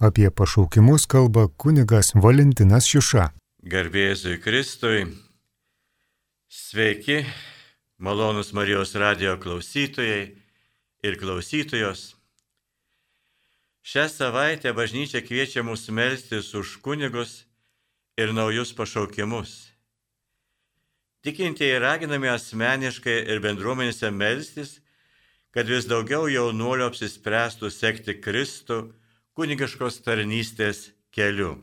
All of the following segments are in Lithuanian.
Apie pašaukimus kalba kunigas Valentinas Šiuša. Garbėzui Kristui. Sveiki, malonus Marijos radio klausytojai ir klausytojos. Šią savaitę bažnyčia kviečia mus melstis už kunigus ir naujus pašaukimus. Tikintieji raginami asmeniškai ir bendruomenėse melstis, kad vis daugiau jaunuolių apsispręstų sekti Kristų kunigiškos tarnystės keliu.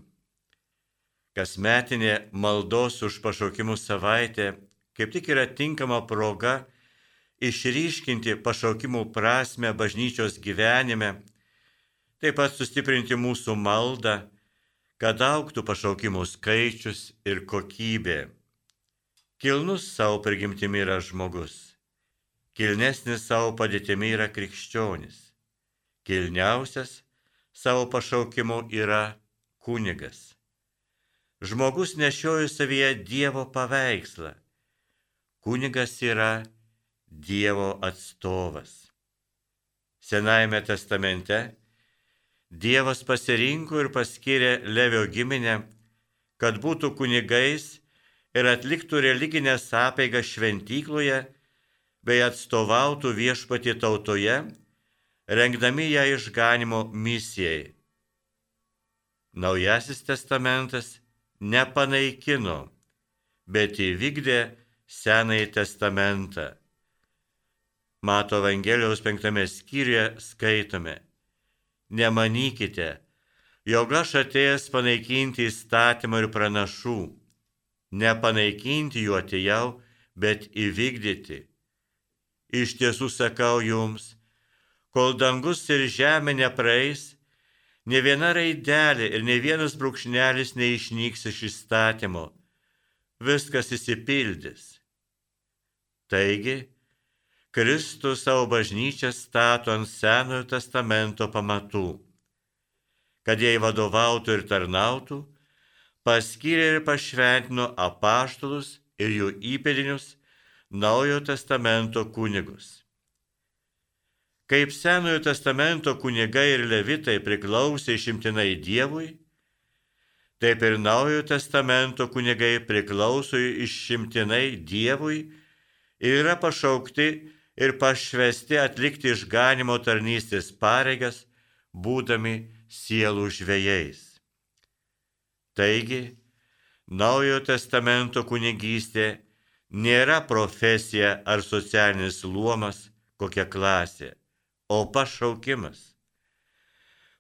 Kasmetinė maldos už pašaukimų savaitė kaip tik yra tinkama proga išryškinti pašaukimų prasme bažnyčios gyvenime, taip pat sustiprinti mūsų maldą, kad auktų pašaukimų skaičius ir kokybė. Kilnus savo prigimtimi yra žmogus, kilnesnis savo padėtimi yra krikščionis, kilniausias savo pašaukimu yra kunigas. Žmogus nešioja savyje Dievo paveikslą. Kunigas yra Dievo atstovas. Senajame testamente Dievas pasirinko ir paskyrė Levio giminę, kad būtų kunigais ir atliktų religinę sąpeigą šventykloje bei atstovautų viešpati tautoje rengdami ją išganimo misijai. Naujasis testamentas nepanaikino, bet įvykdė Senąjį testamentą. Mato Evangelijos penktame skyriuje skaitome. Nemanykite, jog aš atėjęs panaikinti įstatymą ir pranašų. Nepanaikinti jų atėjau, bet įvykdyti. Iš tiesų sakau jums, kol dangus ir žemė nepraeis, ne viena raidelė ir ne vienas brūkšnelis neišnyks iš įstatymo, viskas įsipildys. Taigi, Kristus savo bažnyčią stato ant Senojo testamento pamatų, kad jai vadovautų ir tarnautų, paskyrė ir pašventino apaštalus ir jų įpėdinius Naujojo testamento kunigus. Kaip Senojo testamento kunigai ir levitai priklausė išimtinai Dievui, taip ir Naujojo testamento kunigai priklauso išimtinai Dievui ir yra pašaukti ir pašvesti atlikti išganimo tarnystės pareigas, būdami sielų žvėjais. Taigi, Naujojo testamento kunigystė nėra profesija ar socialinis luomas, kokia klasė o pašaukimas.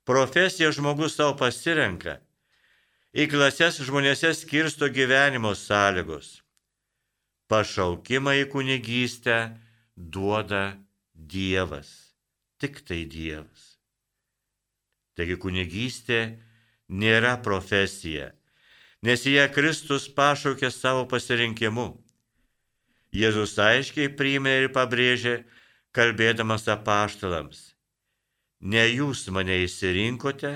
Profesiją žmogus savo pasirenka. Į klases žmonėse skirsto gyvenimo sąlygos. Pašaukimą į kunigystę duoda Dievas. Tik tai Dievas. Taigi kunigystė nėra profesija, nes ją Kristus pašaukė savo pasirinkimu. Jėzus aiškiai priėmė ir pabrėžė, kalbėdamas apaštalams, ne jūs mane įsirinkote,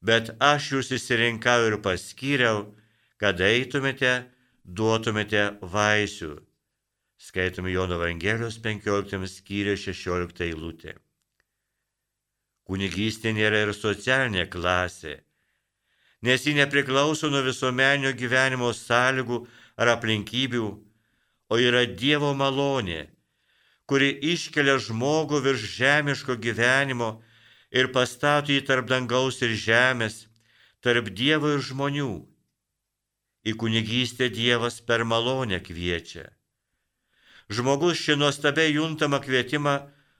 bet aš jūs įsirinkau ir paskyriau, kad eitumėte, duotumėte vaisių. Skaitome Jono Evangelijos 15 skyriuje 16 eilutė. Kunigystė nėra ir socialinė klasė, nes ji nepriklauso nuo visuomenio gyvenimo sąlygų ar aplinkybių, o yra Dievo malonė kuri iškelia žmogų virš žemiško gyvenimo ir pastato jį tarp dangaus ir žemės, tarp Dievo ir žmonių. Į kunigystę Dievas per malonę kviečia. Žmogus šį nuostabiai juntamą kvietimą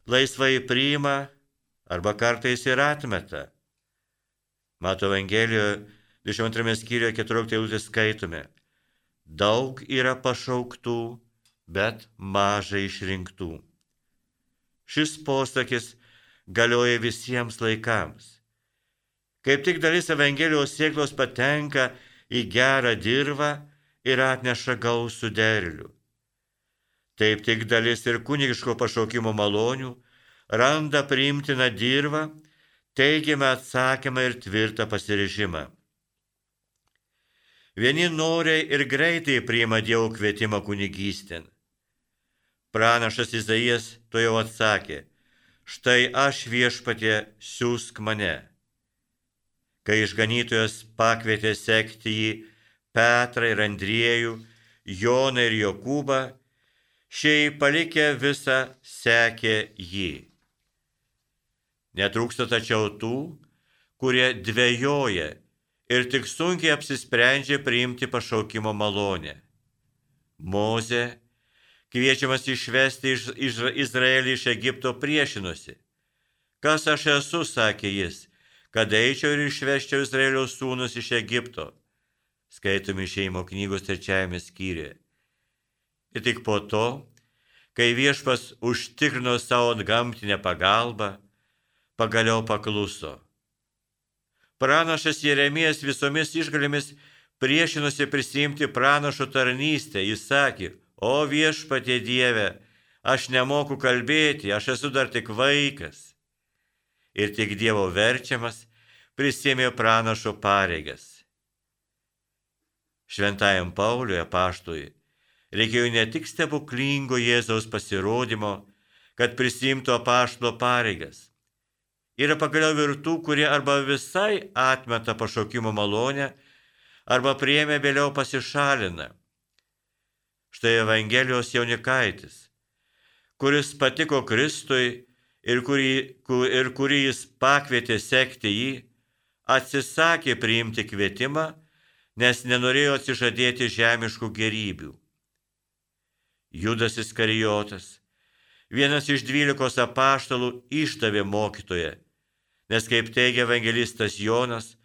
laisvai priima arba kartais ir atmeta. Mato Evangelijoje 22 skyriuje 14 eilutė skaitome. Daug yra pašauktų, bet mažai išrinktų. Šis posakis galioja visiems laikams. Kaip tik dalis Evangelijos sėklos patenka į gerą dirbą ir atneša gausų derlių. Taip tik dalis ir kunigiško pašaukimo malonių randa priimtiną dirbą, teigiamą atsakymą ir tvirtą pasirižimą. Vieni noriai ir greitai priima Dievo kvietimą kunigystėn. Pranašas Izaijas to jau atsakė, štai aš viešpatė siūsk mane. kai išganytojas pakvietė sekti jį Petrą ir Andriejų, Joną ir Jokūbą, šiai palikę visą sekė jį. Netrūksta tačiau tų, kurie dvėjoja ir tik sunkiai apsisprendžia priimti pašaukimo malonę. Moze, kviečiamas išvesti iš, iš Izraelį iš Egipto priešinosi. Kas aš esu, sakė jis, kad eičiau ir išveščiau Izraelio sūnus iš Egipto. Skaitomi šeimo knygos trečiajame skyriuje. Ir tik po to, kai viešpas užtikrino savo gamtinę pagalbą, pagaliau pakluso. Pranašas Jeremijas visomis išgalėmis priešinosi prisimti pranašo tarnystę. Jis sakė, o viešpatie Dieve, aš nemoku kalbėti, aš esu dar tik vaikas. Ir tik Dievo verčiamas prisėmė pranašo pareigas. Šventajam Pauliui apaštui reikėjo ne tik stebuklingo Jėzaus pasirodymo, kad prisimtų apaštlo pareigas Yra pagaliau ir tų, kurie arba visai atmeta pašaukimo malonę, arba priemė vėliau pasišalina. Štai Evangelijos jaunikaitis, kuris patiko Kristui ir kurį, ir kurį jis pakvietė sekti jį, atsisakė priimti kvietimą, nes nenorėjo atsižadėti žemiškų gerybių. Judas Iskarijotas, vienas iš dvylikos apaštalų, išdavė mokytoje nes kaip teigia evangelistas Jonas,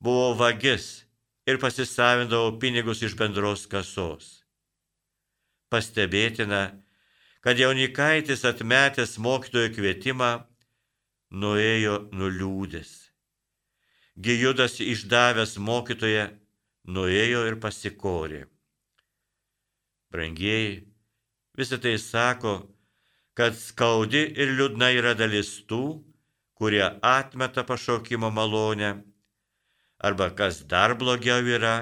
buvo vagis ir pasisavindavo pinigus iš bendros kasos. Pastebėtina, kad jaunikaitis atmetęs mokytojo kvietimą, nuėjo nuliūdęs. Gijudas išdavęs mokytoje, nuėjo ir pasikorė. Brangieji, visą tai sako, kad skaudi ir liūdna yra dalis tų, kurie atmeta pašaukimo malonę, arba kas dar blogiau yra,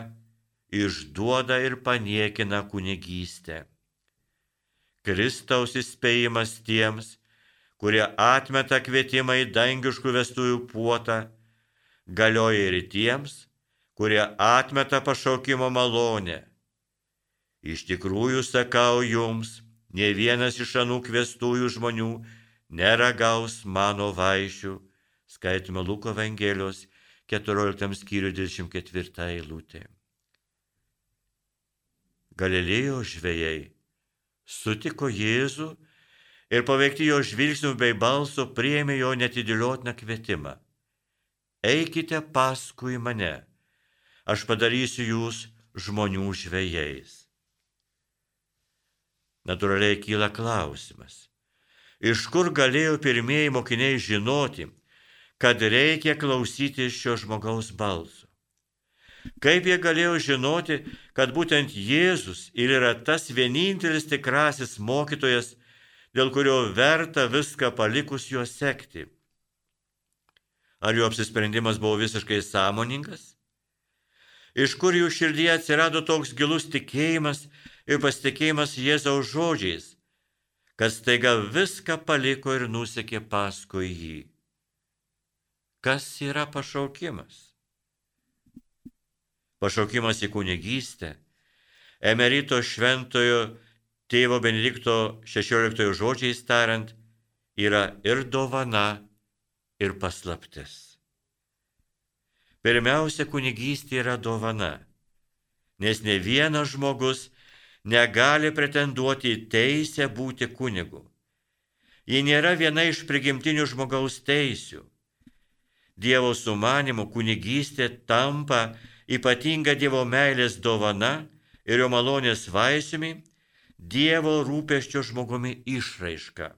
išduoda ir paniekina kunigystę. Kristaus įspėjimas tiems, kurie atmeta kvietimą į dangiškų vestuvių puotą, galioja ir tiems, kurie atmeta pašaukimo malonę. Iš tikrųjų sakau jums, ne vienas iš anų kvestųjų žmonių neragaus mano vaišių, skaitome Luko Evangelijos 14 skyrių 24 eilutė. Galilėjo žvėjai sutiko Jėzų ir paveikti jo žvilgsnių bei balso priėmė jo netidėliotiną kvietimą. Eikite paskui mane, aš padarysiu jūs žmonių žvėjais. Natūraliai kyla klausimas iš kur galėjo pirmieji mokiniai žinoti, kad reikia klausyti šio žmogaus balso. Kaip jie galėjo žinoti, kad būtent Jėzus ir yra tas vienintelis tikrasis mokytojas, dėl kurio verta viską palikus juos sekti? Ar jų apsisprendimas buvo visiškai sąmoningas? Iš kur jų širdyje atsirado toks gilus tikėjimas ir pasitikėjimas Jėzaus žodžiais, kad staiga viską paliko ir nusekė paskui jį. Kas yra pašaukimas? Pašaukimas į kunigystę, emerito šventojo tėvo Benedikto XVI žodžiais tariant, yra ir dovana, ir paslaptis. Pirmiausia, kunigystė yra dovana, nes ne vienas žmogus negali pretenduoti į teisę būti kunigu. Ji nėra viena iš prigimtinių žmogaus teisių. Dievo sumanimu kunigystė tampa ypatinga Dievo meilės dovana ir jo malonės vaisiumi, Dievo rūpeščio žmogumi išraiška.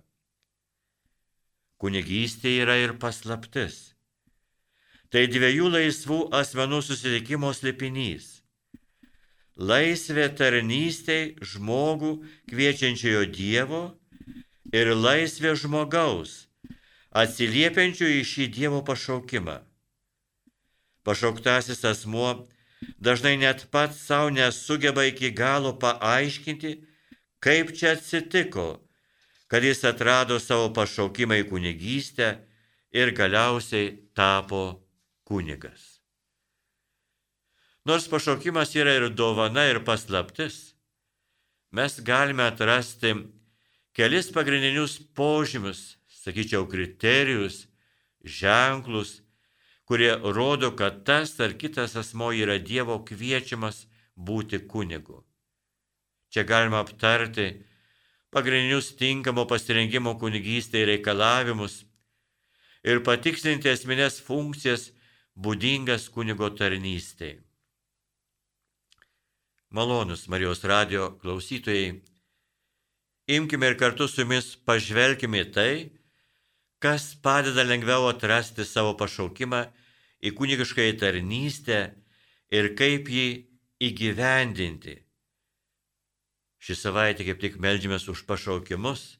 Kunigystė yra ir paslaptis. Tai dviejų laisvų asmenų susitikimo slėpinys laisvė tarnystei žmogų kviečiančiojo Dievo ir laisvė žmogaus, atsiliepiančių į šį Dievo pašaukimą. Pašauktasis asmuo dažnai net pats savo nesugeba iki galo paaiškinti, kaip čia atsitiko, kad jis atrado savo pašaukimą į kunigystę ir galiausiai tapo kunigas. Nors pašaukimas yra ir dovana, ir paslaptis, mes galime atrasti kelis pagrindinius požymius, sakyčiau, kriterijus, ženklus, kurie rodo, kad tas ar kitas asmo yra Dievo kviečiamas būti kunigu. Čia galima aptarti pagrindinius tinkamo pasirengimo kunigystėje reikalavimus ir patikslinti esminės funkcijas būdingas kunigo tarnystėje. Malonus Marijos radio klausytojai, imkime ir kartu su jumis pažvelkime tai, kas padeda lengviau atrasti savo pašaukimą į kunigiškąją tarnystę ir kaip jį įgyvendinti. Šį savaitę kaip tik melžiamės už pašaukimus,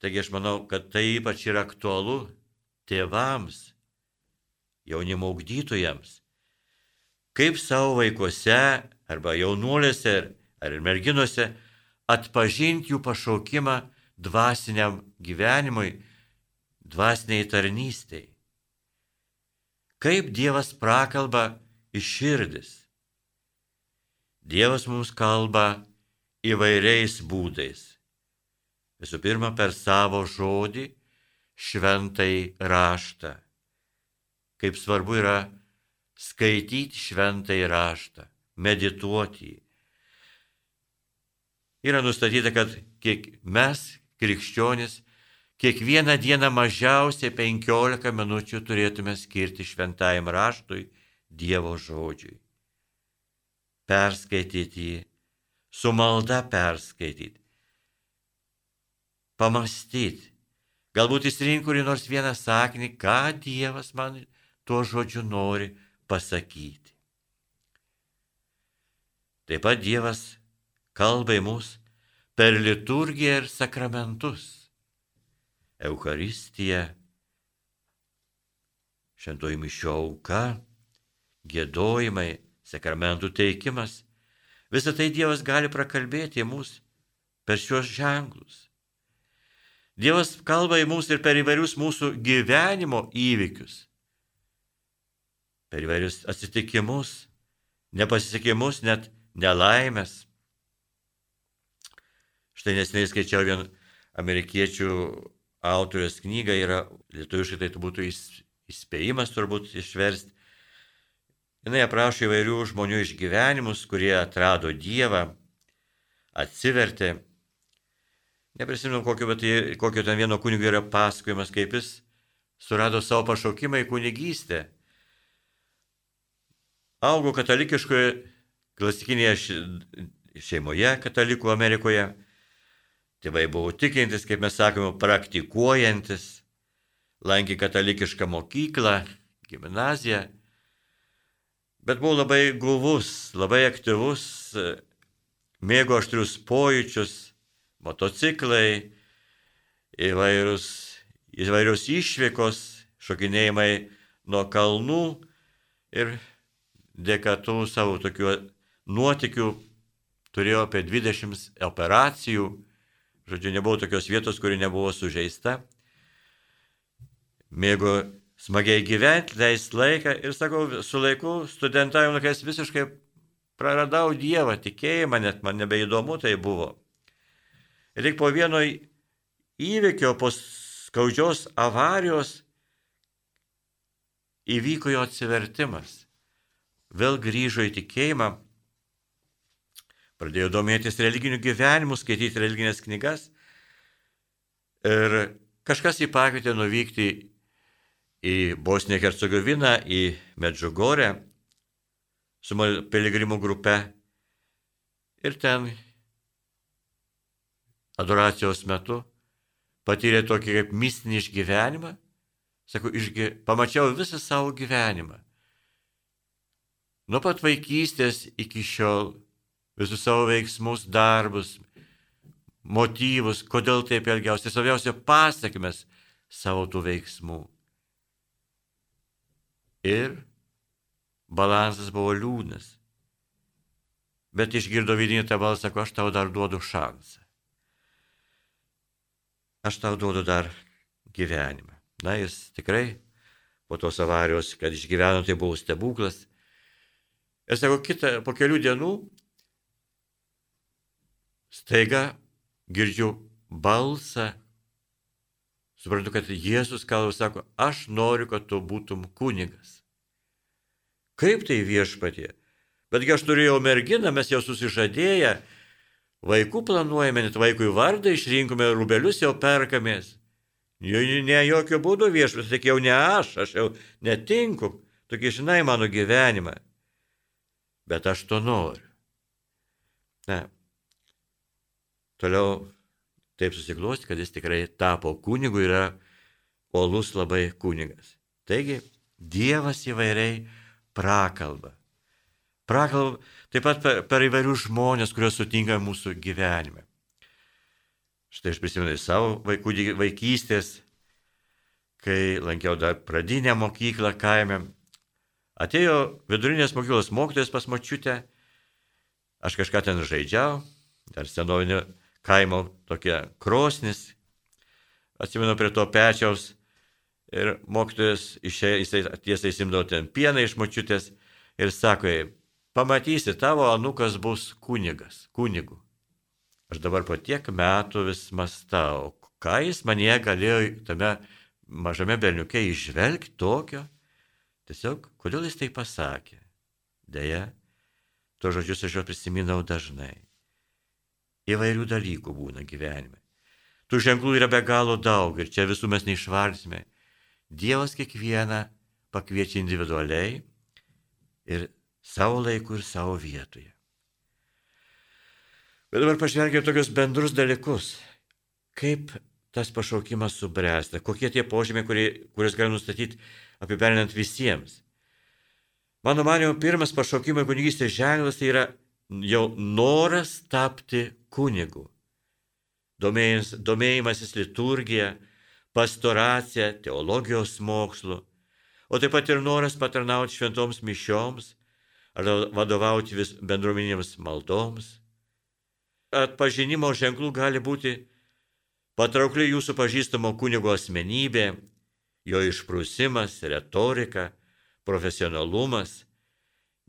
taigi aš manau, kad tai ypač yra aktualu tėvams, jaunimo augdytojams. Kaip savo vaikuose arba jaunuolėse ar ir merginuose atpažinti jų pašaukimą dvasiniam gyvenimui, dvasiniai tarnystėj. Kaip Dievas prakalba iš širdis. Dievas mums kalba įvairiais būdais. Visų pirma, per savo žodį, šventai raštą. Kaip svarbu yra skaityti šventai raštą, medituoti jį. Yra nustatyta, kad kiek mes, krikščionis, kiekvieną dieną mažiausiai 15 minučių turėtume skirti šventajam raštui Dievo žodžiui. Perskaityti jį, su malda perskaityti, pamastyti, galbūt įsirinkti kurį nors vieną sakinį, ką Dievas man tuo žodžiu nori pasakyti. Taip pat Dievas kalba į mus per liturgiją ir sakramentus. Euharistija, šventoji mišio auka, gėdojimai, sakramentų teikimas. Visą tai Dievas gali prakalbėti į mus per šios ženklus. Dievas kalba į mus ir per įvairius mūsų gyvenimo įvykius, per įvairius atsitikimus, nepasisekimus, net nelaimės. Štai nesiniai skaičiau vien amerikiečių autorius knygą yra, lietuviškai tai būtų įspėjimas turbūt išversti. Jis aprašo įvairių žmonių išgyvenimus, kurie atrado Dievą, atsivertė. Neprisimenu, kokio, bet kokio ten vieno kunigo yra pasakojimas, kaip jis surado savo pašaukimą į kunigystę. Augo katalikiškoje, klasikinėje šeimoje katalikų Amerikoje Tėvai buvo tikintis, kaip mes sakome, praktikuojantis, lankė katalikišką mokyklą, gimnaziją, bet buvo labai guvus, labai aktyvus, mėgo aštrius pojūčius, motociklai, įvairūs, įvairios išvykos, šokinėjimai nuo kalnų ir dėka tų savo tokių nuotikių turėjo apie 20 operacijų Žodžiu, nebuvo tokios vietos, kuri nebuvo sužeista. Mėgo smagiai gyventi, leisti laiką ir sakau, su laiku studentavimo laikais visiškai praradau Dievą, tikėjimą, net man nebeįdomu tai buvo. Ir tik po vieno įvykio, po skaudžios avarijos įvyko jo atsivertimas. Vėl grįžo į tikėjimą pradėjo domėtis religiniu gyvenimu, skaityti religinės knygas. Ir kažkas jį pakvietė nuvykti į Bosniją Hercegoviną, į Medžiugorę su piligrimų grupe. Ir ten adoracijos metu patyrė tokį kaip mistinį išgyvenimą. Sakau, išgy... pamačiau visą savo gyvenimą. Nuo pat vaikystės iki šiol visus savo veiksmus, darbus, motyvus, kodėl taip elgiausi, svarbiausia pasakmes savo tų veiksmų. Ir balansas buvo liūdnas. Bet išgirdo vidinį tą balsą, sako, aš tau dar duodu šansą. Aš tau duodu dar gyvenimą. Na, jis tikrai po tos avarijos, kad išgyveno, tai buvo stebuklas. Ir sako, kitą, po kelių dienų staiga girdžiu balsą. Suprantu, kad Jėzus kalba, sako, aš noriu, kad tu būtum kunigas. Kaip tai viešpatie? Betgi aš turėjau merginą, mes jau susižadėję, vaikų planuojame, net vaikui vardą išrinkome, rubelius jau perkamės. Ne, ne jokio būdo viešpas, tik jau ne aš, aš jau netinku, tokie žinai mano gyvenimą. Bet aš to noriu. Na, toliau taip susiklosti, kad jis tikrai tapo kunigu yra olus labai kunigas. Taigi, Dievas įvairiai prakalba. Prakalba taip pat per, per įvairius žmonės, kuriuos sutinka mūsų gyvenime. Štai aš prisimenu savo vaikų vaikystės, kai lankiau dar pradinę mokyklą kaime. Atėjo vidurinės mokyklos mokytojas pas močiutę, aš kažką ten žaidžiau, dar senovinio kaimo tokia krosnis, atsimenu prie to pečiaus ir mokytojas išėjęs, jisai tiesiai simdavo ten pieną iš močiutės ir sako, pamatysi, tavo anukas bus kunigas, kunigu. Aš dabar po tiek metų vis mastau, ką jis manie galėjo tame mažame berniuke išvelgti tokio. Tiesiog, kodėl jis tai pasakė? Deja, to žodžius aš jo prisiminau dažnai. Įvairių dalykų būna gyvenime. Tų ženklų yra be galo daug ir čia visų mes neišvardysime. Dievas kiekvieną pakviečia individualiai ir savo laiku ir savo vietoje. Bet dabar pažvelgime tokius bendrus dalykus. Kaip tas pašaukimas subręsta, kokie tie požymiai, kuriuos gali nustatyti apibendrinant visiems. Mano manimo, pirmas pašaukimo kunigystės ženklas tai yra jau noras tapti kunigu. Domėjimasis liturgija, pastoracija, teologijos mokslu, o taip pat ir noras patarnauti šventoms mišioms, ar vadovauti vis bendruomenėms maldoms. Atpažinimo ženklų gali būti patraukli jūsų pažįstamo kunigo asmenybė, jo išprusimas, retorika, profesionalumas,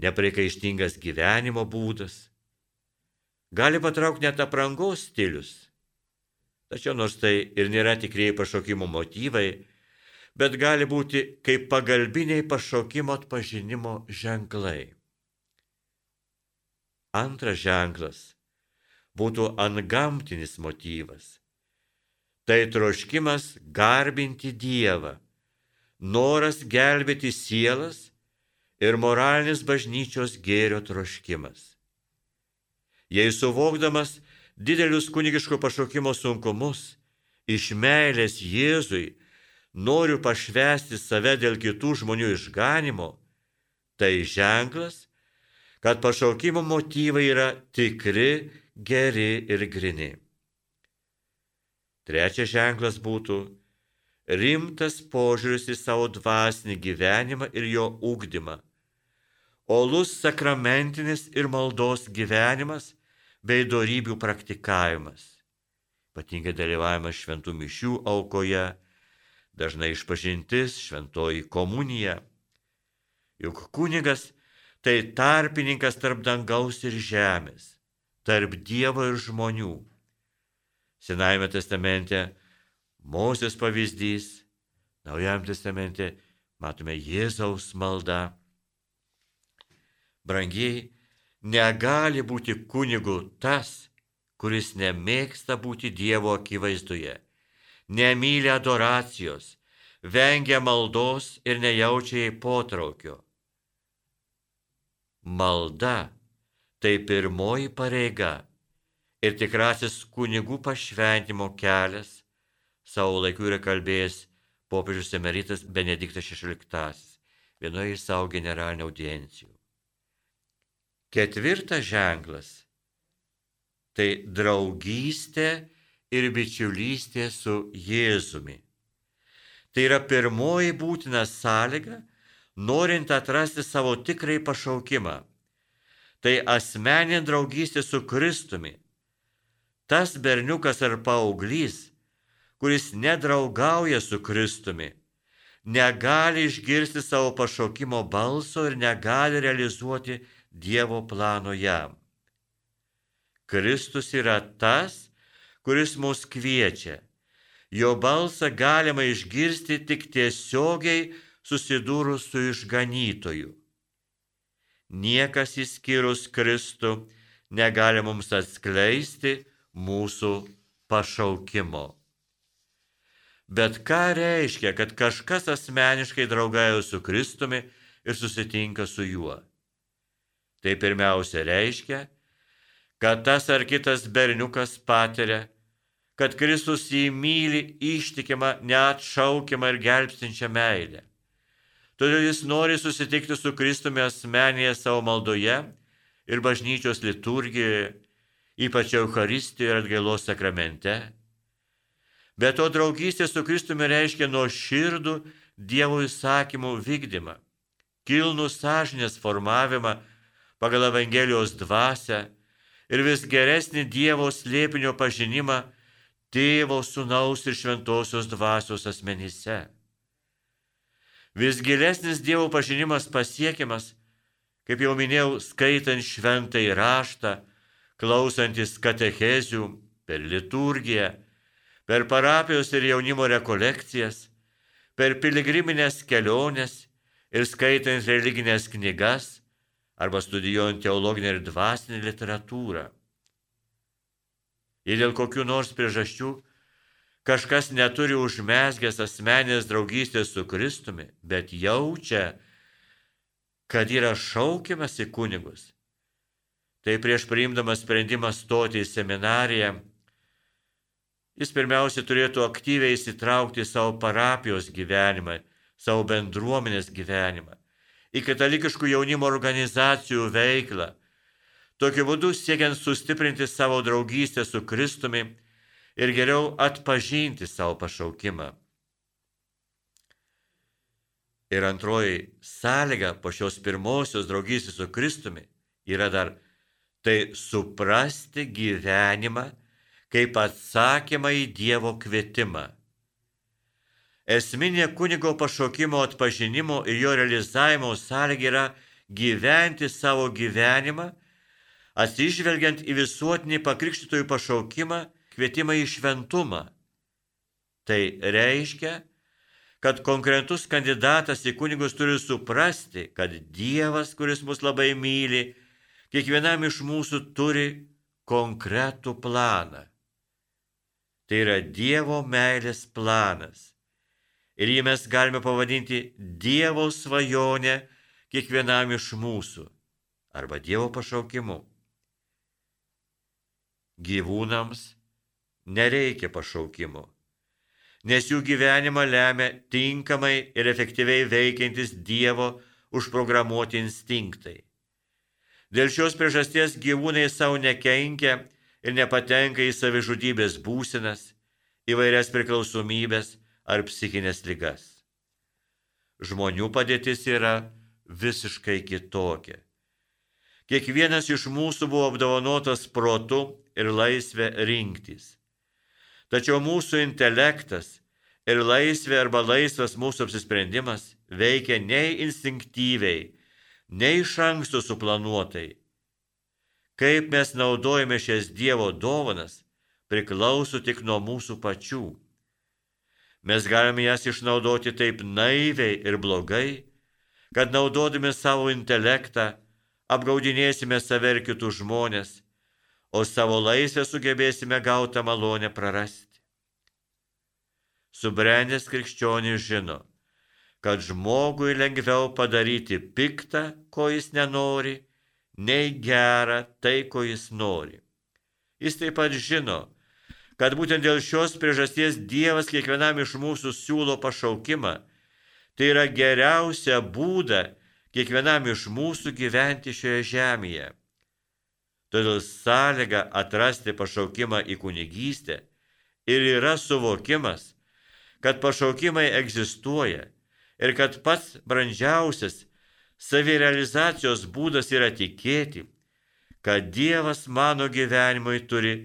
neprikaištingas gyvenimo būdas. Gali patraukti net aprangos stilius. Tačiau nors tai ir nėra tikrieji pašaukimo motyvai, bet gali būti kaip pagalbiniai pašaukimo atpažinimo ženklai. Antras ženklas būtų antgamtinis motyvas. Tai troškimas garbinti Dievą, noras gelbėti sielas ir moralinis bažnyčios gėrio troškimas. Jei suvokdamas didelius kunigiško pašaukimo sunkumus, iš meilės Jėzui noriu pašvesti save dėl kitų žmonių išganimo, tai ženklas, kad pašaukimo motyvai yra tikri, geri ir grini. Trečias ženklas būtų rimtas požiūris į savo dvasinį gyvenimą ir jo ūkdymą, olus sakramentinis ir maldos gyvenimas bei darybių praktikavimas, ypatingai dalyvavimas šventų mišių aukoje, dažnai išpažintis, šventoji komunija. Juk kunigas tai tarpininkas tarp dangaus ir žemės, tarp Dievo ir žmonių. Senajame testamente Mozės pavyzdys, Naujajame testamente matome Jėzaus maldą. Brangiai, negali būti kunigu tas, kuris nemėgsta būti Dievo akivaizdoje, nemyli adoracijos, vengia maldos ir nejaučia jai potraukio malda tai pirmoji pareiga ir tikrasis kunigų pašventimo kelias, savo laiku yra kalbėjęs popiežius emeritas Benediktas XVI vienoje iš savo generalinių audiencijų. Ketvirtas ženklas - tai draugystė ir bičiulystė su Jėzumi. Tai yra pirmoji būtina sąlyga, norint atrasti savo tikrai pašaukimą. Tai asmeninė draugystė su Kristumi. Tas berniukas ar paauglys, kuris nedraugauja su Kristumi, negali išgirsti savo pašaukimo balso ir negali realizuoti Dievo plano jam. Kristus yra tas, kuris mus kviečia. Jo balsą galima išgirsti tik tiesiogiai susidūrus su išganytoju. Niekas įskyrus Kristų negali mums atskleisti mūsų pašaukimo. Bet ką reiškia, kad kažkas asmeniškai draugauja su Kristumi ir susitinka su juo? Tai pirmiausia reiškia, kad tas ar kitas berniukas patiria, kad Kristus jį myli ištikimą, neatšaukiamą ir gelbstinčią meilę. Todėl jis nori susitikti su Kristumi asmenėje savo maldoje ir bažnyčios liturgijoje, ypač Euharistijoje ir atgailos sakramente. Bet to draugystė su Kristumi reiškia nuo širdų Dievo įsakymų vykdymą, kilnų sąžinės formavimą pagal Evangelijos dvasę ir vis geresnį Dievo slėpinio pažinimą tėvo, sunaus ir šventosios dvasios asmenyse. Vis gilesnis Dievo pažinimas pasiekiamas Kaip jau minėjau, skaitant šventai raštą, klausantis katechezių per liturgiją, per parapijos ir jaunimo rekolekcijas, per piligriminės keliones ir skaitant religinės knygas arba studijuojant teologinę ir dvasinę literatūrą. Ir dėl kokių nors priežasčių kažkas neturi užmesgęs asmenės draugystės su Kristumi, bet jaučia, kad yra šaukiamas į kunigus. Tai prieš priimdamas sprendimą stoti į seminariją, jis pirmiausia turėtų aktyviai įsitraukti į savo parapijos gyvenimą, savo bendruomenės gyvenimą, į katalikiškų jaunimo organizacijų veiklą, tokiu būdu siekiant sustiprinti savo draugystę su Kristumi ir geriau atpažinti savo pašaukimą. Ir antroji sąlyga po šios pirmosios draugystės su Kristumi yra dar tai suprasti gyvenimą kaip atsakymą į Dievo kvietimą. Esminė kunigo pašaukimo atpažinimo ir jo realizavimo sąlyga yra gyventi savo gyvenimą, atsižvelgiant į visuotinį pakrikštytojų pašaukimą, kvietimą į šventumą. Tai reiškia, kad konkretus kandidatas į kunigus turi suprasti, kad Dievas, kuris mus labai myli, kiekvienam iš mūsų turi konkretų planą. Tai yra Dievo meilės planas. Ir jį mes galime pavadinti Dievo svajonę kiekvienam iš mūsų arba Dievo pašaukimu. Gyvūnams nereikia pašaukimo nes jų gyvenimą lemia tinkamai ir efektyviai veikiantis Dievo užprogramuoti instinktai. Dėl šios priežasties gyvūnai savo nekenkia ir nepatenka į savižudybės būsinas, įvairias priklausomybės ar psichinės ligas. Žmonių padėtis yra visiškai kitokia. Kiekvienas iš mūsų buvo apdovanotas protu ir laisvė rinktis. Tačiau mūsų intelektas ir laisvė arba laisvas mūsų apsisprendimas veikia nei instinktyviai, nei iš anksto suplanuotai. Kaip mes naudojame šias Dievo dovanas, priklauso tik nuo mūsų pačių. Mes galime jas išnaudoti taip naiviai ir blogai, kad naudodami savo intelektą apgaudinėsime save ir kitus žmonės o savo laisvę sugebėsime gautą malonę prarasti. Subrendęs krikščionis žino, kad žmogui lengviau padaryti piktą, ko jis nenori, nei gerą tai, ko jis nori. Jis taip pat žino, kad būtent dėl šios priežasties Dievas kiekvienam iš mūsų siūlo pašaukimą, tai yra geriausia būda kiekvienam iš mūsų gyventi šioje žemėje. Todėl sąlyga atrasti pašaukimą į kunigystę ir yra suvokimas, kad pašaukimai egzistuoja ir kad pats brandžiausias savirealizacijos būdas yra tikėti, kad Dievas mano gyvenimui turi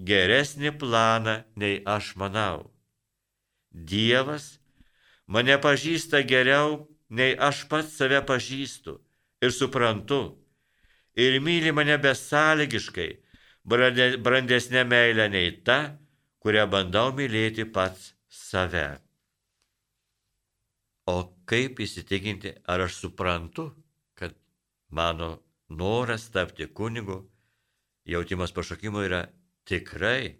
geresnį planą nei aš manau. Dievas mane pažįsta geriau nei aš pats save pažįstu ir suprantu ir myli mane besąlygiškai, brandesnė meilė nei ta, kurią bandau mylėti pats save. O kaip įsitikinti, ar aš suprantu, kad mano noras tapti kunigu, jautimas pašaukimo yra tikrai.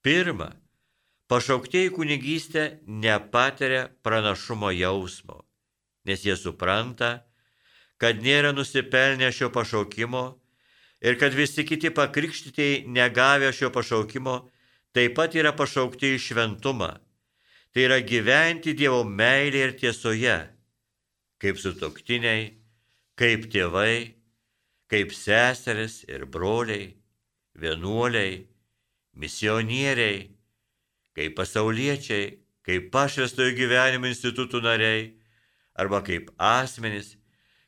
Pirma, pašauktieji kunigystė nepatiria pranašumo jausmo, nes jie supranta, kad nėra nusipelnę šio pašaukimo ir kad visi kiti pakrikštytieji negavę šio pašaukimo taip pat yra pašaukti į šventumą. Tai yra gyventi Dievo meilėje ir tiesoje, kaip sutoktiniai, kaip tėvai, kaip seseris ir broliai, vienuoliai, misionieriai, kaip pasauliečiai, kaip pašvestojo gyvenimo institutų nariai arba kaip asmenys,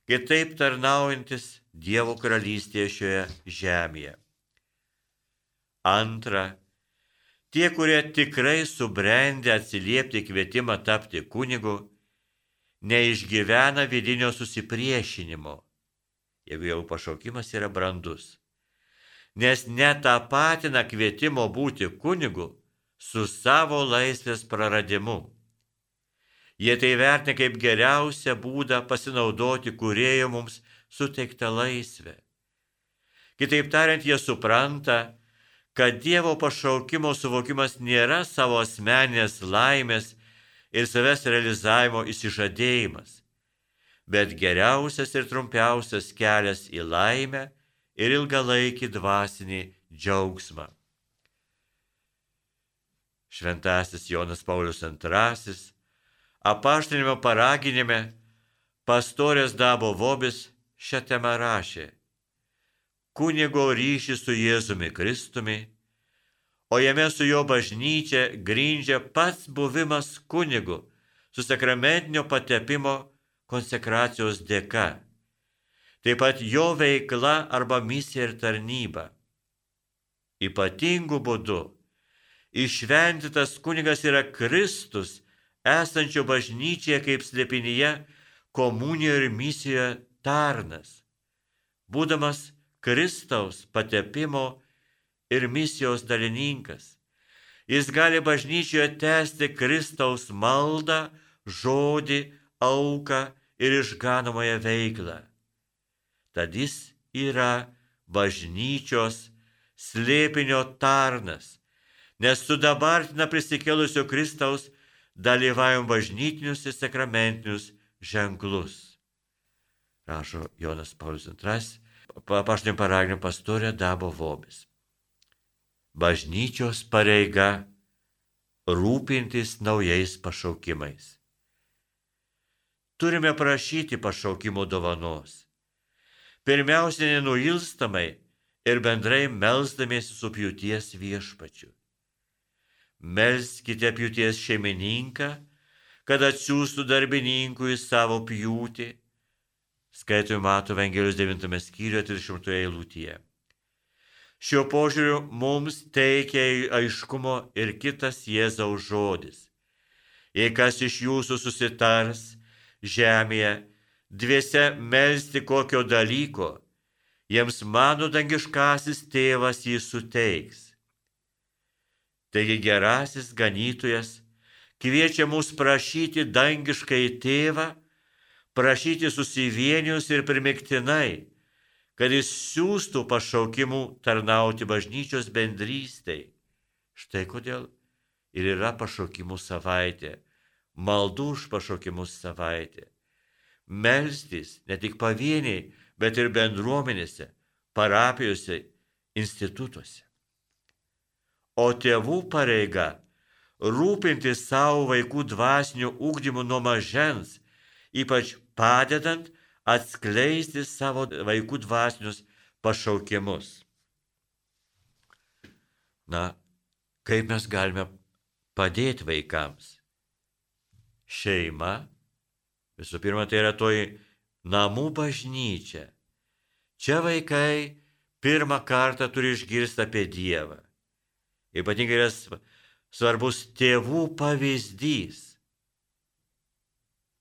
kitaip tarnaujantis Dievo karalystėje šioje žemėje. Antra, tie, kurie tikrai subrendę atsiliepti kvietimą tapti kunigu, neišgyvena vidinio susipriešinimo, jeigu jau pašaukimas yra brandus. Nes netapatina kvietimo būti kunigu su savo laisvės praradimu. Jie tai vertina kaip geriausią būdą pasinaudoti kurėjo mums suteiktą laisvę. Kitaip tariant, jie supranta, kad Dievo pašaukimo suvokimas nėra savo asmenės laimės ir savęs realizavimo įsižadėjimas, bet geriausias ir trumpiausias kelias į laimę ir ilgalaikį dvasinį džiaugsmą. Šventasis Jonas Paulius II apaštinimo paraginime pastorės Dabo Vobis šią temą rašė. Kunigo ryšį su Jėzumi Kristumi, o jame su jo bažnyčia grindžia pats buvimas kunigu su sakramentinio patepimo konsekracijos dėka. Taip pat jo veikla arba misija ir tarnyba. Ypatingu būdu išventytas kunigas yra Kristus esančio bažnyčioje kaip slėpinyje, komunijoje ir misijoje tarnas, būdamas Kristaus patepimo ir misijos dalininkas. Jis gali bažnyčioje tęsti Kristaus maldą, žodį, auką ir išganomąją veiklą. Tad jis yra bažnyčios slėpinio tarnas, nes sudabartina prisikėlusio Kristaus dalyvavom bažnytinius ir sakramentinius ženklus. Rašo Jonas Paulius II, papaštinio paraginio pastorė Dabo Vobis. Bažnyčios pareiga rūpintis naujais pašaukimais. Turime prašyti pašaukimo dovanos. Pirmiausia, nenuilstamai ir bendrai melzdamiesi su pjūties viešpačiu melskite pjūties šeimininką, kad atsiųstų darbininkų į savo pjūtį. Skaitome Mato Evangelijos 9 skyriuje 30 eilutėje. Šiuo požiūriu mums teikia aiškumo ir kitas Jėzaus žodis. Jei kas iš jūsų susitars žemėje dviese melsti kokio dalyko, jiems mano dangiškasis tėvas jį suteiks. Taigi gerasis ganytojas kviečia mus prašyti dangiškai tėvą, prašyti susivienius ir primiktinai, kad jis siūstų pašaukimų tarnauti bažnyčios bendrystei. Štai kodėl ir yra pašaukimų savaitė, maldų už pašaukimus savaitė. Melstis ne tik pavieniai, bet ir bendruomenėse, parapijose, institutuose o tėvų pareiga rūpinti savo vaikų dvasiniu ūkdymu nuo mažens, ypač padedant atskleisti savo vaikų dvasinius pašaukimus. Na, kaip mes galime padėti vaikams? Šeima, visų pirma, tai yra toji namų bažnyčia. Čia vaikai pirmą kartą turi išgirsti apie Dievą. Ypatingai yra svarbus tėvų pavyzdys.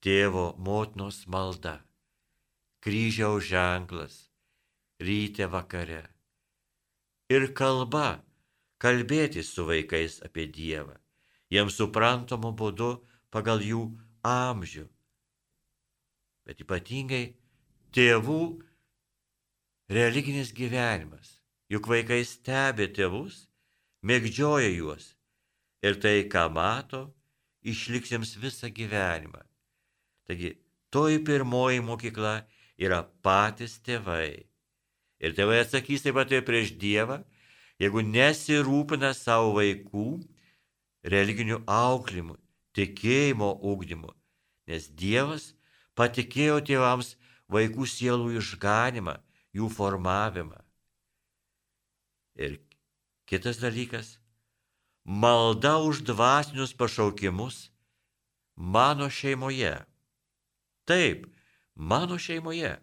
Tėvo motinos malda. kryžiaus ženklas, ryte vakare. Ir kalba, kalbėti su vaikais apie Dievą, jiems suprantamu būdu pagal jų amžių. Bet ypatingai tėvų religinis gyvenimas, juk vaikai stebi tėvus, mėgdžioja juos ir tai, ką mato, išliks jiems visą gyvenimą. Taigi, toji pirmoji mokykla yra patys tėvai. Ir tėvai atsakys taip pat ir prieš Dievą, jeigu nesirūpina savo vaikų religinių auklimų, tikėjimo ūkdymu, nes Dievas patikėjo tėvams vaikų sielų išganimą, jų formavimą. Ir kitas dalykas - malda už dvasinius pašaukimus mano šeimoje. Taip, mano šeimoje.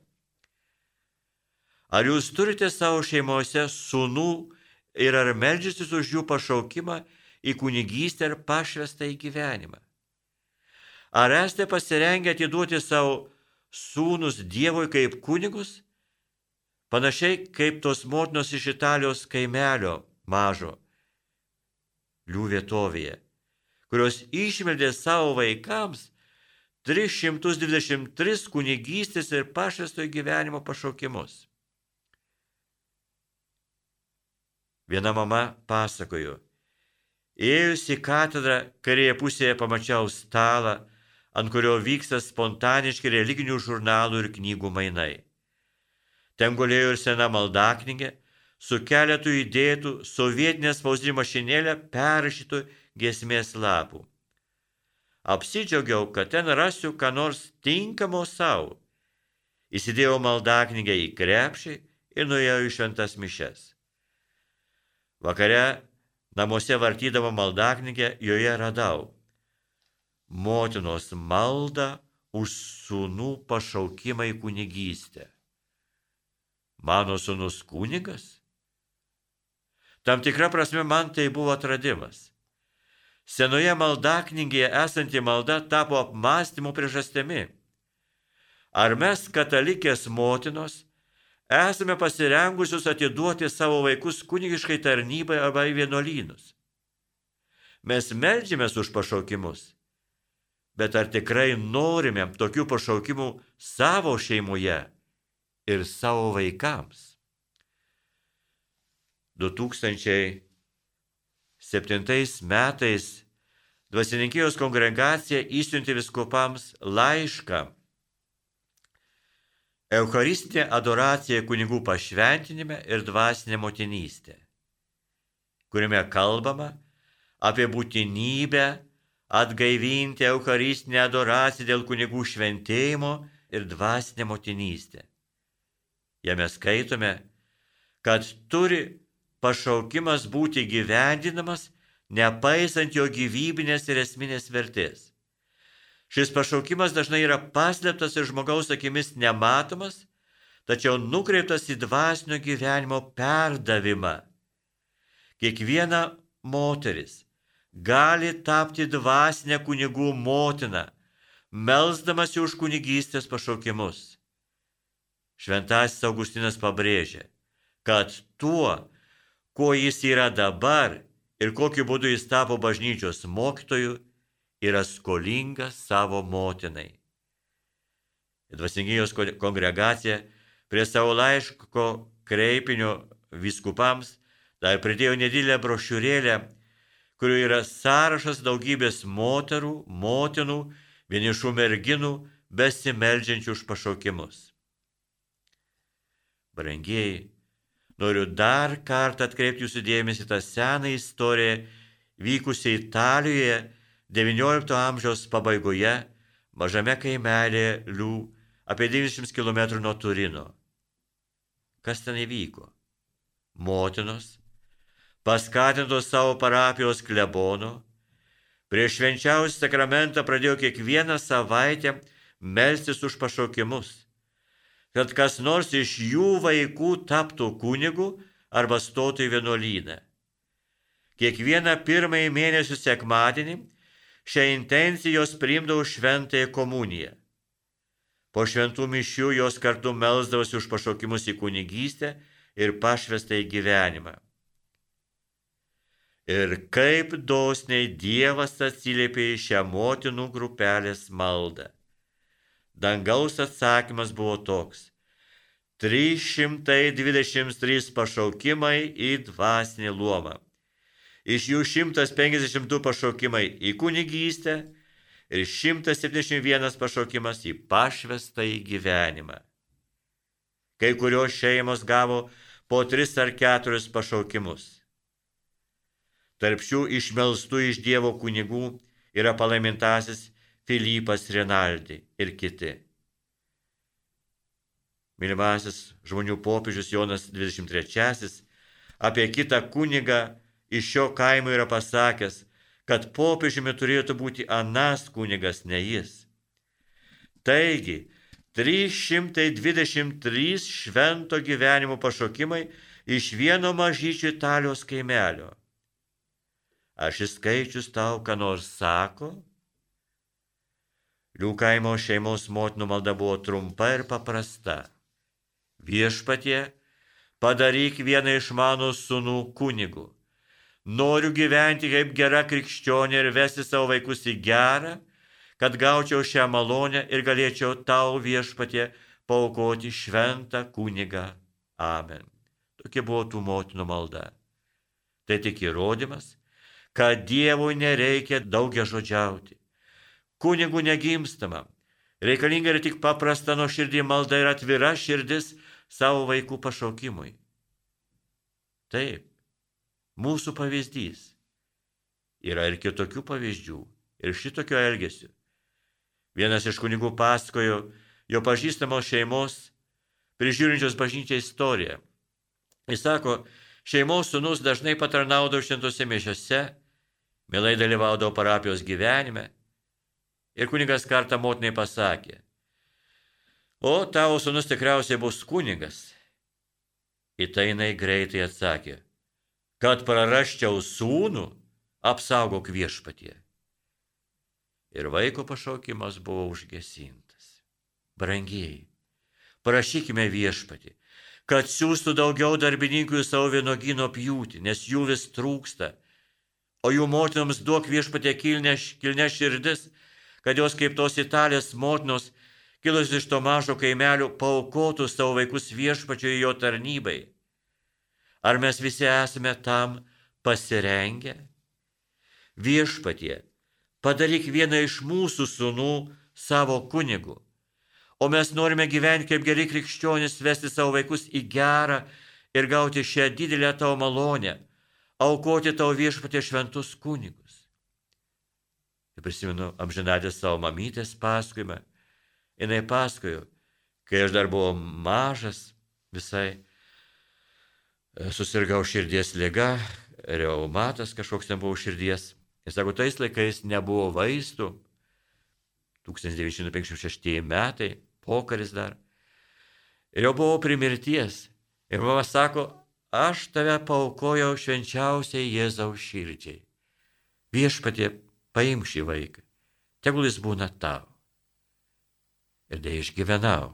Ar jūs turite savo šeimose sunų ir ar melžiasis už jų pašaukimą į kunigystę ir pašvestą į gyvenimą? Ar esate pasirengę atiduoti savo sūnus Dievui kaip kunigus? Panašiai kaip tos motinos iš Italijos kaimelio mažo, lių vietovėje, kurios išmeldė savo vaikams 323 kunigystės ir pašvestojo gyvenimo pašaukimus. Viena mama pasakojo, ėjus į katedrą kairėje pusėje pamačiau stalą, ant kurio vyksta spontaniški religinių žurnalų ir knygų mainai. Ten gulėjo ir sena maldaknygė, su keletu įdėtų sovietinė spausdinimo mašinėlė perrašytų gesmės lapų. Apsidžiaugiau, kad ten rasiu ką nors tinkamo savo. Įsidėjau maldaknygę į krepšį ir nuėjau į šventas mišes. Vakare namuose vartydama maldaknygę joje radau motinos maldą už sūnų pašaukimą į kunigystę. Mano sūnus kunigas? Tam tikra prasme man tai buvo atradimas. Senoje maldaknygėje esanti malda tapo apmąstymų priežastimi. Ar mes, katalikės motinos, esame pasirengusius atiduoti savo vaikus kunigiškai tarnybai arba į vienuolynus. Mes melžiamės už pašaukimus, bet ar tikrai norime tokių pašaukimų savo šeimoje ir savo vaikams? 2007 metais Dvasininkijos kongregacija įsiuntė viskupams laišką Eucharistinė adoracija kunigų pašventinime ir dvasinė motinystė, kuriame kalbama apie būtinybę atgaivinti Eucharistinę adoraciją dėl kunigų šventėjimo ir dvasinė motinystė. Jame skaitome, kad turi pašaukimas būti gyvendinamas, nepaisant jo gyvybinės ir esminės vertės. Šis pašaukimas dažnai yra paslėptas ir žmogaus akimis nematomas, tačiau nukreiptas į dvasinio gyvenimo perdavimą. Kiekviena moteris gali tapti dvasinę kunigų motiną, melzdamasi už kunigystės pašaukimus. Šventasis Augustinas pabrėžė, kad tuo, kuo jis yra dabar ir kokiu būdu jis tapo bažnyčios mokytoju, yra skolingas savo motinai. Dvasingijos kongregacija prie savo laiško kreipinio viskupams dar pridėjo nedidelę brošiūrėlę, kurioje yra sąrašas daugybės moterų, motinų, vienišų merginų, besimeldžiančių už pašaukimus. Brangieji, noriu dar kartą atkreipti jūsų dėmesį tą seną istoriją vykusią Italijoje XIX amžiaus pabaigoje mažame kaimelėje Lių apie 90 km nuo Turino. Kas ten įvyko? Motinos, paskatintos savo parapijos klebono, prieš švenčiausią sakramentą pradėjo kiekvieną savaitę melstis už pašaukimus, kad kas nors iš jų vaikų taptų kunigu arba stotų į vienuolyną. Kiekvieną pirmąjį mėnesio sekmadienį šią intenciją jos priimdavo šventąją komuniją. Po šventų mišių jos kartu melsdavosi už pašaukimus į kunigystę ir pašvestą į gyvenimą. Ir kaip dosniai Dievas atsiliepė į šią motinų grupelės maldą. Dangaus atsakymas buvo toks. 323 pašaukimai į dvasinį luomą. Iš jų 152 pašaukimai į kunigystę ir 171 pašaukimas į pašvestą į gyvenimą. Kai kurios šeimos gavo po tris ar keturis pašaukimus. Tarp šių išmelstų iš Dievo kunigų yra palaimintasis Filipas Rinaldi ir kiti. Mylimasis žmonių popiežius Jonas 23 apie kitą kunigą iš šio kaimo yra pasakęs, kad popiežiumi turėtų būti anas kunigas, ne jis. Taigi, 323 švento gyvenimo pašokimai iš vieno mažyčio Italijos kaimelio. Ar šis skaičius tau ką nors sako? Liukaimo šeimos motinų malda buvo trumpa ir paprasta. Viešpatie, padaryk vieną iš mano sunų kunigų Noriu gyventi kaip gera krikščionė ir vesti savo vaikus į gerą, kad gaučiau šią malonę ir galėčiau tau viešpatie paukoti šventą kunigą. Amen. Tokia buvo tų motinų malda. Tai tik įrodymas, kad Dievui nereikia daugia žodžiauti. Kunigų negimstama. Reikalinga yra tik paprasta nuo širdį malda ir atvira širdis savo vaikų pašaukimui. Taip, mūsų pavyzdys. Yra ir kitokių pavyzdžių, ir šitokio elgesio. Vienas iš kunigų pasakojo jo pažįstamos šeimos, prižiūrinčios bažnyčią istoriją. Jis sako, šeimos sunus dažnai patarnaudavo šventose mišiose, mielai dalyvaudavo parapijos gyvenime. Ir kunigas kartą motinai pasakė, o tavo sunus tikriausiai bus kunigas. Į tai jinai greitai atsakė, kad prarasčiau sūnų, apsaugok viešpatie. Ir vaiko pašaukimas buvo užgesintas. Brangiai, prašykime viešpatį, kad siūstų daugiau darbininkų į savo vienogino pjūtį, nes jų vis trūksta, o jų motinoms duok viešpatė kilne, kilne širdis, kad jos kaip tos italės motinos, kilus iš to mažo kaimelio, paukotų savo vaikus viešpačio į jo tarnybai Ar mes visi esame tam pasirengę? Viešpatie, padaryk vieną iš mūsų sunų savo kunigu. O mes norime gyventi kaip geri krikščionys, vesti savo vaikus į gerą ir gauti šią didelę tavo malonę, aukoti tavo viešpatė šventus kunigus. Ir prisimenu amžinatės savo mamytės pasakojimą. Jis pasakojo, kai aš dar buvau mažas visai, susirgau širdies lyga, reumatas kažkoks nebuvo širdies. Ir sako, tais laikais nebuvo vaistų. 1956 metai, pokaris dar. Ir jau buvau primirties. Ir mama sako, aš tave paukojau švenčiausiai Jėzaus širdžiai. Viešpatie, paim šį vaiką. Tegul jis būna tau. Ir dėja išgyvenau.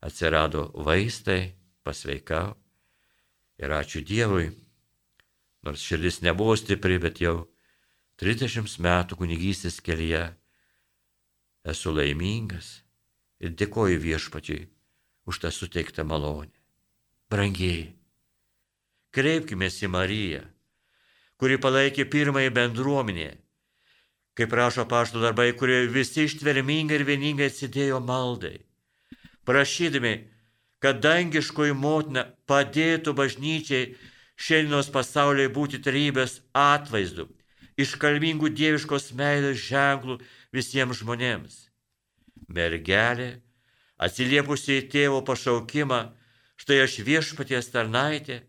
Atsirado vaistai, pasveikau. Ir ačiū Dievui, nors širdis nebuvo stipri, bet jau 30 metų kunigystės kelyje esu laimingas ir dėkoju viešpačiui už tą suteiktą malonę. Brangiai, kreipkime į Mariją, kuri palaikė pirmąjį bendruomenę, kaip rašo pašto darbai, kurie visi ištvermingai ir vieningai atsidėjo maldai, prašydami, kad dangiškoji motina padėtų bažnyčiai šiandienos pasaulyje būti tarybės atvaizdu, iškalbingų dieviškos meilės ženklų visiems žmonėms. Mergelė, atsiliepusi į tėvo pašaukimą, štai aš viešpaties tarnaitė,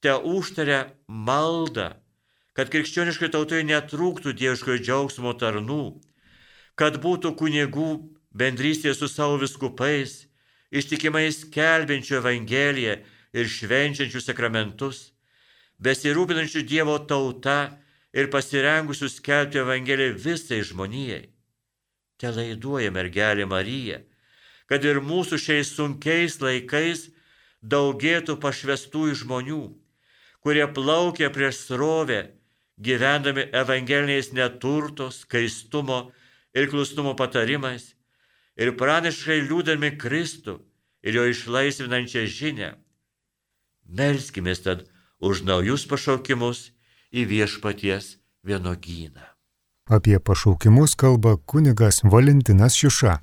te užtaria maldą, kad krikščioniškai tautai netrūktų dieviškojo džiaugsmo tarnų, kad būtų kunigų bendrystė su savo viskupais, ištikimai skelbiančių Evangeliją ir švenčiančių sakramentus, besirūpinančių Dievo tauta ir pasirengusių skelbti Evangeliją visai žmonijai. Te laiduoja mergelė Marija, kad ir mūsų šiais sunkiais laikais daugėtų pašvestųjų žmonių, kurie plaukia prieš srovę, gyvendami evangeliniais neturto, skaistumo ir klusnumo patarimais ir praniškai liūdami Kristų ir jo išlaisvinančią žinę. Melskime tad už naujus pašaukimus į viešpaties vienogyną. Apie pašaukimus kalba kunigas Valentinas Šiuša.